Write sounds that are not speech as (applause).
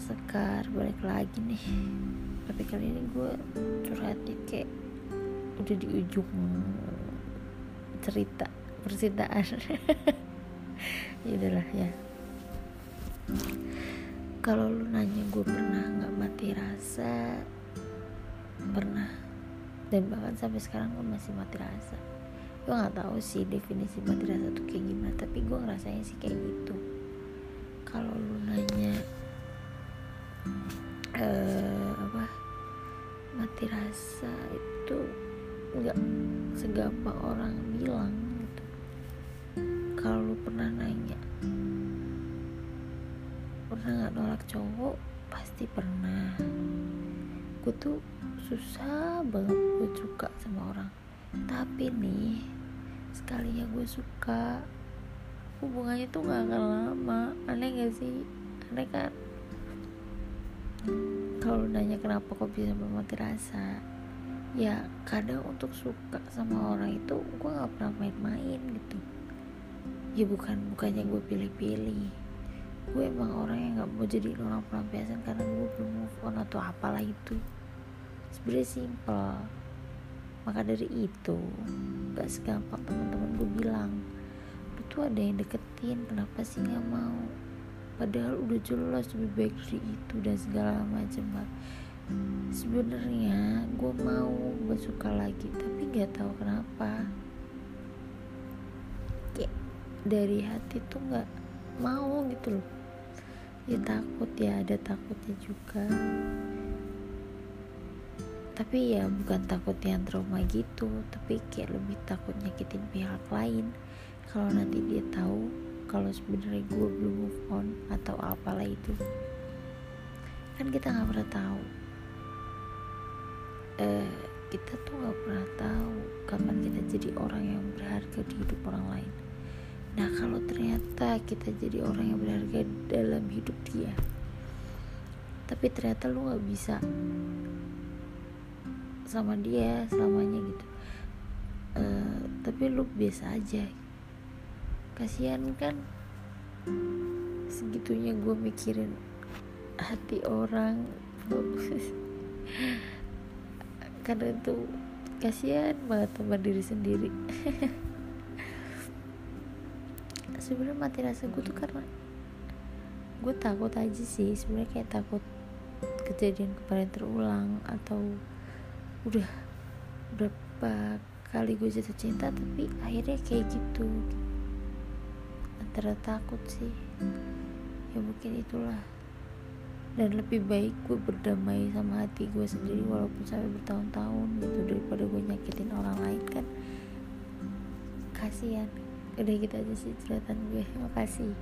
Sekar balik lagi nih. Tapi kali ini gue curhatnya kayak udah di ujung cerita percintaan. (laughs) Ya udahlah ya. Kalau lu nanya gue pernah nggak mati rasa pernah. Dan bahkan sampai sekarang gue masih mati rasa. Gue nggak tahu sih definisi mati rasa tuh kayak gimana tapi gue ngerasain sih kayak gitu. Kalau lu nanya nggak segampang orang bilang gitu. Kalau lu pernah nanya pernah nggak nolak cowok? Pasti pernah. Gue tuh susah banget gue suka sama orang. Tapi nih sekalinya gue suka hubungannya tuh gak akan lama. Aneh gak sih? Aneh kan? Kalau nanya kenapa kok bisa bermati rasa ya kadang untuk suka sama orang itu gue gak pernah main-main gitu. Ya bukan bukannya gue pilih-pilih. Gue emang orang yang gak mau jadi orang pelampiasan karena gue belum move on atau apalah itu. Sebenarnya simple maka dari itu gak segampang teman-teman gue bilang lu tuh ada yang deketin kenapa sih nggak mau? Padahal udah jelas lebih baik dari itu dan segala macam sebenarnya gue mau bersuka lagi tapi gak tahu kenapa. Kayak dari hati tuh nggak mau gitu loh. Ya takut ya ada takutnya juga. Tapi ya bukan takut yang trauma gitu tapi kayak lebih takut nyakitin pihak lain. Kalau nanti dia tahu kalau sebenarnya gue belum move on atau apalah itu kan kita nggak pernah tahu eh kita tuh nggak pernah tahu kapan kita jadi orang yang berharga di hidup orang lain. Nah kalau ternyata kita jadi orang yang berharga dalam hidup dia tapi ternyata lu nggak bisa sama dia selamanya gitu. Uh, tapi lu biasa aja. Kasihan kan segitunya gue mikirin hati orang (laughs) karena itu kasihan banget sama diri sendiri. (laughs) Sebenarnya mati rasa gue tuh karena gue takut aja sih sebenarnya kayak takut kejadian kemarin terulang atau udah berapa kali gue jatuh cinta tapi akhirnya kayak gitu. Antara takut sih. Ya mungkin itulah dan lebih baik gue berdamai sama hati gue sendiri walaupun sampai bertahun-tahun gitu daripada gue nyakitin orang lain kan. Kasihan. Udah gitu aja sih cerita gue. Makasih